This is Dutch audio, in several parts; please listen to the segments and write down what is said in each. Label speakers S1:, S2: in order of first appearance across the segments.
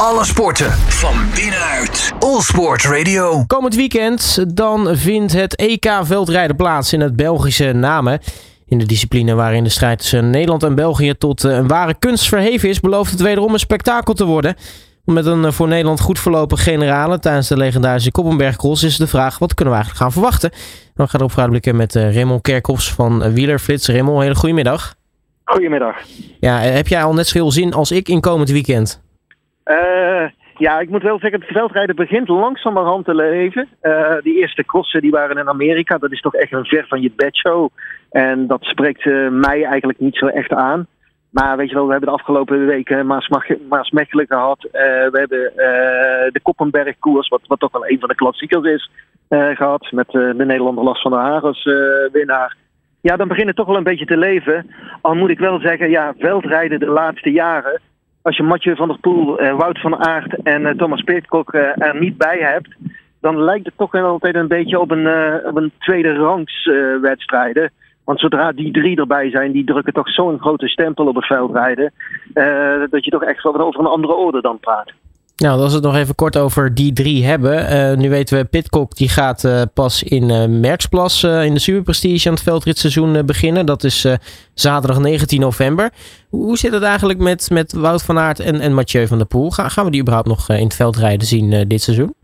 S1: Alle sporten van binnenuit. All Sport Radio.
S2: Komend weekend dan vindt het EK veldrijden plaats in het Belgische Namen. In de discipline waarin de strijd tussen Nederland en België tot eh, een ware kunst verheven is, belooft het wederom een spektakel te worden. Met een eh, voor Nederland goed verlopen generale tijdens de legendarische Koppenberg Cross is de vraag wat kunnen we eigenlijk gaan verwachten. Dan gaan we vooruitblikken met uh, Raymond Kerkhoffs van Wielerflits. Raymond, hele goedemiddag.
S3: Goedemiddag.
S2: Ja, heb jij al net zoveel zin als ik in komend weekend?
S3: Uh, ja, ik moet wel zeggen, het veldrijden begint langzamerhand te leven. Uh, die eerste crossen die waren in Amerika, dat is toch echt een ver van je bedshow. En dat spreekt uh, mij eigenlijk niet zo echt aan. Maar weet je wel, we hebben de afgelopen weken Maas Mechelen gehad. we hebben de Koppenberg koers, wat, wat toch wel een van de klassiekers is, gehad. Met de Nederlander Lars van der Haar als winnaar. Ja, dan begint het toch wel een beetje te leven. Al moet ik wel zeggen, ja, veldrijden de laatste jaren als je Mathieu van der Poel, uh, Wout van Aert en uh, Thomas Peerkok uh, er niet bij hebt, dan lijkt het toch altijd een beetje op een, op een tweede rangs wedstrijden. Want zodra die drie erbij zijn, die drukken toch zo'n grote stempel op het veldrijden, dat je toch echt wel over een andere orde dan praat.
S2: Nou, als we het nog even kort over die drie hebben. Uh, nu weten we, Pitcock die gaat uh, pas in uh, Merksplas in de Superprestige aan het veldritseizoen beginnen. Dat is zaterdag 19 november. Hoe zit het eigenlijk met, met Wout van Aert en, en Mathieu van der Poel? Ga, gaan we die überhaupt nog in het veldrijden zien dit seizoen?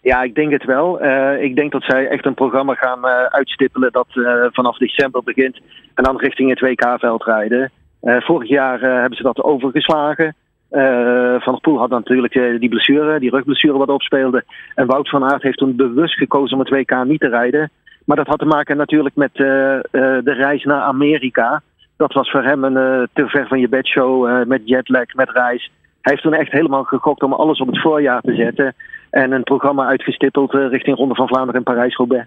S3: Ja, ik denk het wel. ik denk dat zij echt een programma gaan uitstippelen dat vanaf december begint. En dan richting het WK veldrijden. vorig jaar hebben ze dat overgeslagen. Uh, van der Poel had natuurlijk uh, die blessure, die rugblessure wat opspeelde. En Wout van Aert heeft toen bewust gekozen om het WK niet te rijden. Maar dat had te maken natuurlijk met uh, de reis naar Amerika. Dat was voor hem een te ver van je bedshow met jetlag, met reis. Hij heeft toen echt helemaal gegokt om alles op het voorjaar te zetten. En een programma uitgestippeld richting Ronde van Vlaanderen en Parijs-Roubaix.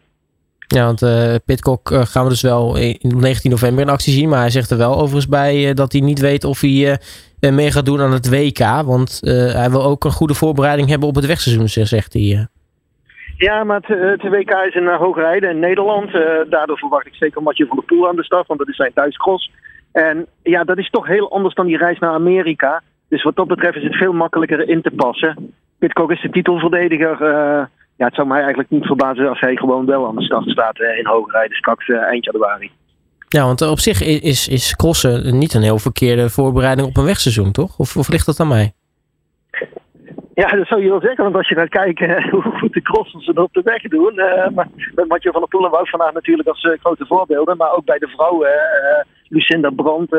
S2: Ja, want uh, Pitcock uh, gaan we dus wel in 19 november in actie zien. Maar hij zegt er wel overigens bij uh, dat hij niet weet of hij mee gaat doen aan het WK. Want hij wil ook een goede voorbereiding hebben op het wegseizoen, zegt hij.
S3: Ja, maar het, het, WK is in hoogrijden in Nederland. daardoor verwacht ik zeker Matje van der Poel aan de start, want dat is zijn thuiscross. En ja, dat is toch heel anders dan die reis naar Amerika. Dus wat dat betreft is het veel makkelijker in te passen. Pitcock is de titelverdediger ja, het zou mij eigenlijk niet verbazen als hij gewoon wel aan de start staat eh, in hoogrijden straks eh, eind januari.
S2: Ja, want op zich is, is crossen niet een heel verkeerde voorbereiding op een wegseizoen, toch? Of, of ligt dat aan mij?
S3: Ja, dat zou je wel zeggen, want als je gaat kijken hoe goed de crossers het op de weg doen. Uh, maar met Mathieu van der Poel en Wout vandaag natuurlijk als uh, grote voorbeelden. Maar ook bij de vrouwen, uh, Lucinda Brandt,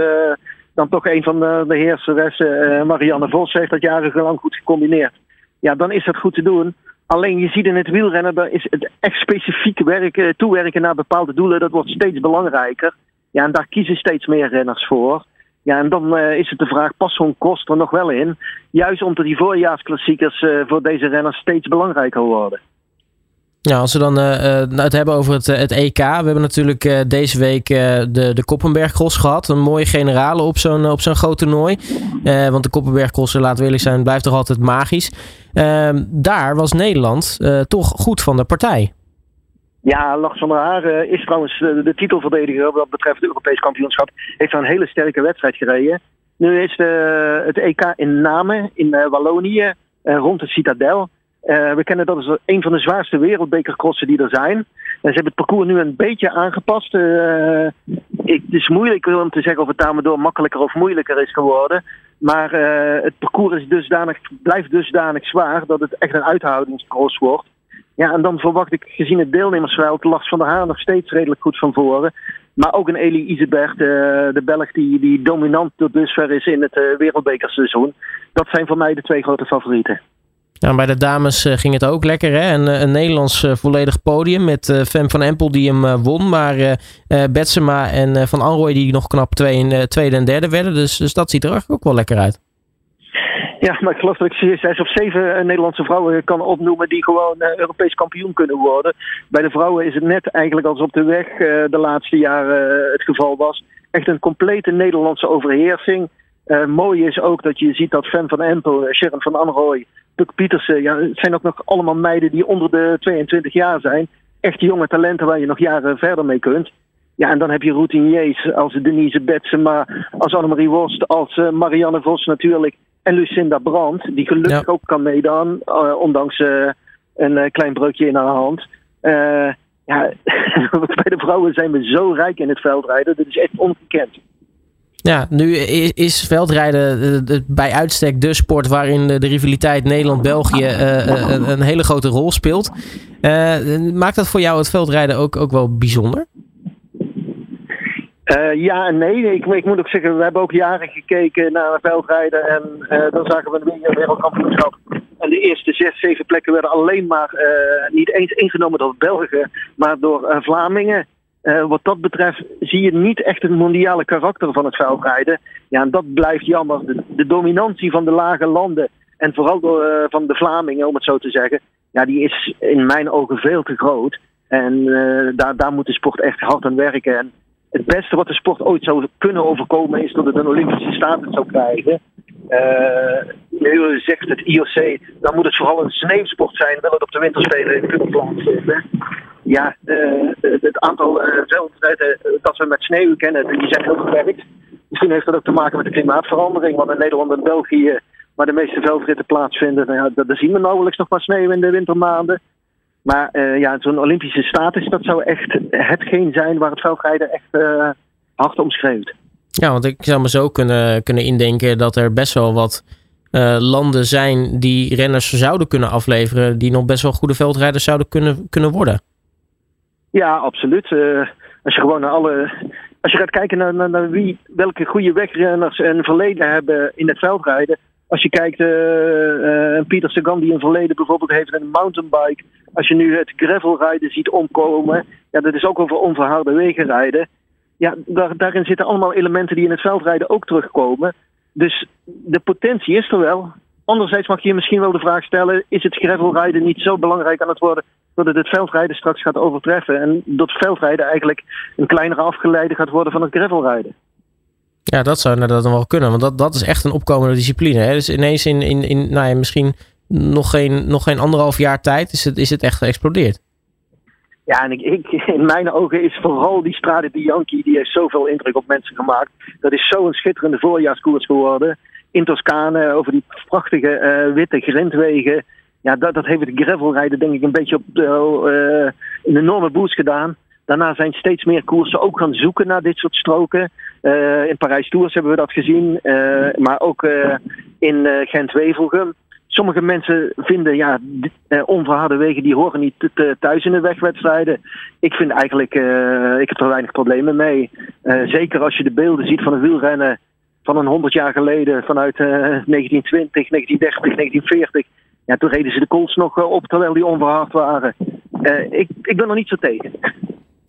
S3: dan toch een van de, de heerseressen, Marianne Vos, heeft dat jarenlang goed gecombineerd. Ja, dan is dat goed te doen. Alleen je ziet in het wielrennen, daar is het echt specifiek werken, toewerken naar bepaalde doelen, dat wordt steeds belangrijker. Ja, en daar kiezen steeds meer renners voor. Ja, en dan uh, is het de vraag, past zo'n kost er nog wel in? Juist omdat die voorjaarsklassiekers uh, voor deze renners steeds belangrijker worden.
S2: Ja, als we dan uh, het hebben over het, het EK. We hebben natuurlijk deze week de, de Koppenberg Cross gehad. Een mooie generale op zo'n op zo'n groot toernooi. want de Koppenberg Cross, laten we eerlijk zijn, blijft toch altijd magisch. Ehm, daar was Nederland toch goed van de partij.
S3: Ja, Lars van der Haar is trouwens de titelverdediger wat betreft het Europees kampioenschap. Heeft een hele sterke wedstrijd gereden. Nu is het EK in Namen in Wallonië rond de Citadel. We kennen dat als een van de zwaarste wereldbekercrossen die er zijn. En ze hebben het parcours nu een beetje aangepast. Ik, het is moeilijk om te zeggen of het daardoor makkelijker of moeilijker is geworden. Maar uh, het parcours is dusdanig, blijft dusdanig zwaar dat het echt een uithoudingscross wordt. Ja, en dan verwacht ik gezien het deelnemersveld Lars van der Haan nog steeds redelijk goed van voren. Maar ook een Elie Isebert, de Belg die, die dominant tot dusver is in het wereldbekerseizoen. Dat zijn voor mij de twee grote favorieten.
S2: Nou, bij de dames uh, ging het ook lekker. Hè? Een, een Nederlands uh, volledig podium met Fem van Empel die hem won. Maar Betsema en Van Anrooy die nog knap twee, tweede en derde werden. Dus, dus dat ziet er ook wel lekker uit.
S3: Ja, maar ik geloof dat ik zes of zeven Nederlandse vrouwen kan opnoemen die gewoon Europees kampioen kunnen worden. Bij de vrouwen is het net eigenlijk als op de weg de laatste jaren het geval was. Echt een complete Nederlandse overheersing. Mooi is ook dat je ziet dat Fem van Empel, Sharon van Anrooy, Puk Pietersen. Ja, het zijn ook nog allemaal meiden die onder de 22 jaar zijn. Echt jonge talenten waar je nog jaren verder mee kunt. Ja, en dan heb je routiniers als Denise Betsema, als Annemarie Worst, als uh, Marianne Vos natuurlijk. En Lucinda Brandt, die gelukkig ook kan meedoen, ondanks een klein breukje in haar hand. ja, bij de vrouwen zijn we zo rijk in het veldrijden. Dat is echt ongekend.
S2: Ja, nu is veldrijden bij uitstek de sport waarin de rivaliteit Nederland-België een hele grote rol speelt. maakt dat voor jou het veldrijden ook, ook wel bijzonder?
S3: Ja en nee. Ik, ik, moet ook zeggen, we hebben ook jaren gekeken naar veldrijden. En dan zagen we een wereldkampioenschap. En de eerste zes, zeven plekken werden alleen maar niet eens ingenomen door Belgen, maar door Vlamingen. Wat dat betreft zie je niet echt het mondiale karakter van het veldrijden. Ja, en dat blijft jammer. De, dominantie van de lage landen en vooral door, van de Vlamingen, om het zo te zeggen, ja, die is in mijn ogen veel te groot. En daar, daar moet de sport echt hard aan werken. En het beste wat de sport ooit zou kunnen overkomen is dat het een Olympische status zou krijgen. Nu zegt het IOC, dan moet het vooral een sneeuwsport zijn, wil het op de winterspelen kunnen plaatsvinden. Ja, het aantal uh, veldrijden dat we met sneeuw kennen, die zijn heel beperkt. Misschien heeft dat ook te maken met de klimaatverandering, want in Nederland en België, waar de meeste veldritten plaatsvinden, nou zien we nauwelijks nog maar sneeuw in de wintermaanden. Maar ja, zo'n Olympische status, dat zou echt hetgeen zijn waar het veldrijden echt hard omschreeuwt.
S2: Ja, want ik zou me zo kunnen, kunnen indenken dat er best wel wat landen zijn die renners zouden kunnen afleveren, die nog best wel goede veldrijders zouden kunnen, kunnen worden.
S3: Ja, absoluut. als je gewoon naar alle. Als je gaat kijken naar, naar, wie, welke goede wegrenners een verleden hebben in het veldrijden, als je kijkt, uh, uh, Pieter Sagan die in verleden bijvoorbeeld heeft een mountainbike. Als je nu het gravelrijden ziet omkomen, ja, dat is ook over onverharde wegen rijden. Ja, daar, daarin zitten allemaal elementen die in het veldrijden ook terugkomen. Dus de potentie is er wel. Anderzijds mag je je misschien wel de vraag stellen: is het gravelrijden niet zo belangrijk aan het worden dat het het veldrijden straks gaat overtreffen? En dat veldrijden eigenlijk een kleinere afgeleide gaat worden van het gravelrijden?
S2: Ja, dat zou inderdaad dan wel kunnen. Want dat, dat is echt een opkomende discipline. Hè? Dus ineens in, in, in nou ja, misschien nog geen, nog geen anderhalf jaar tijd is het, is het echt geëxplodeerd.
S3: Ja, en ik, ik, in mijn ogen is vooral die Strade Bianchi, die heeft zoveel indruk op mensen gemaakt. Dat is zo'n schitterende voorjaarskoers geworden. In Toscane, over die prachtige uh, witte grindwegen. Ja, dat, dat heeft het gravelrijden denk ik een beetje op uh, een enorme boost gedaan. Daarna zijn steeds meer koersen ook gaan zoeken naar dit soort stroken. Uh, in Parijs Tours hebben we dat gezien, uh, maar ook in Gent-Wevelgem. Sommige mensen vinden ja, onverharde wegen die horen niet thuis in de wegwedstrijden. Ik vind eigenlijk, ik heb er weinig problemen mee. zeker als je de beelden ziet van een wielrennen van een 100 jaar geleden, vanuit 1920, 1930, 1940. Ja, toen reden ze de kools nog op terwijl die onverhard waren. ik, ik ben er niet zo tegen.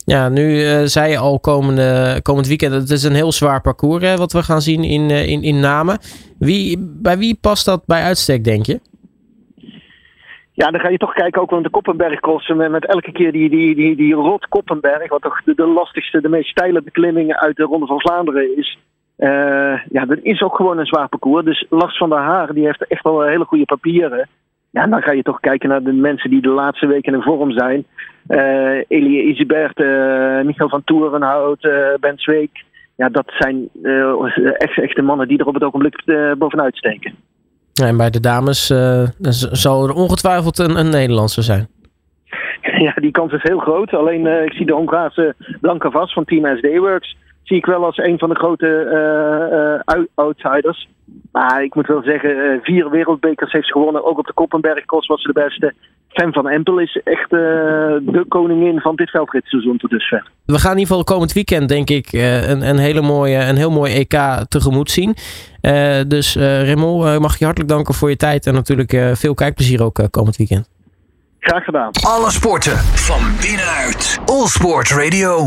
S2: Ja, nu uh, zei je al komende, komend weekend, het is een heel zwaar parcours hè, wat we gaan zien in, in, in Namen. Wie, bij wie past dat bij uitstek, denk je?
S3: Ja, dan ga je toch kijken ook aan de Koppenbergkosten met, met elke keer die, die, die, die rot Koppenberg, wat toch de, de lastigste, de meest steile beklimmingen uit de Ronde van Vlaanderen is. Uh, ja, dat is ook gewoon een zwaar parcours. Dus Lars van der Haar, die heeft echt wel hele goede papieren. Ja, dan ga je toch kijken naar de mensen die de laatste weken in vorm zijn. Uh, Elie Isibert, uh, Michael van Toerenhout, uh, Ben Zweek. Ja, dat zijn echt, echte mannen die er op het ogenblik bovenuit steken.
S2: en bij de dames zal er ongetwijfeld een, een Nederlandse zijn.
S3: Ja, die kans is heel groot. Alleen ik zie de Hongaarse Blanca Vas van Team SD Works zie ik wel als een van de grote uh, uh, outsiders. Maar ik moet wel zeggen, uh, vier wereldbekers heeft ze gewonnen. Ook op de Koppenbergkos was ze de beste. Fem van Empel is echt de koningin van dit veldritseizoen tot dusver.
S2: We gaan in ieder geval komend weekend, denk ik, een, een, hele mooie, een heel mooi EK tegemoet zien. dus Raymond, mag je hartelijk danken voor je tijd. En natuurlijk veel kijkplezier ook komend weekend.
S3: Graag gedaan.
S1: Alle sporten van binnenuit. All Sport Radio.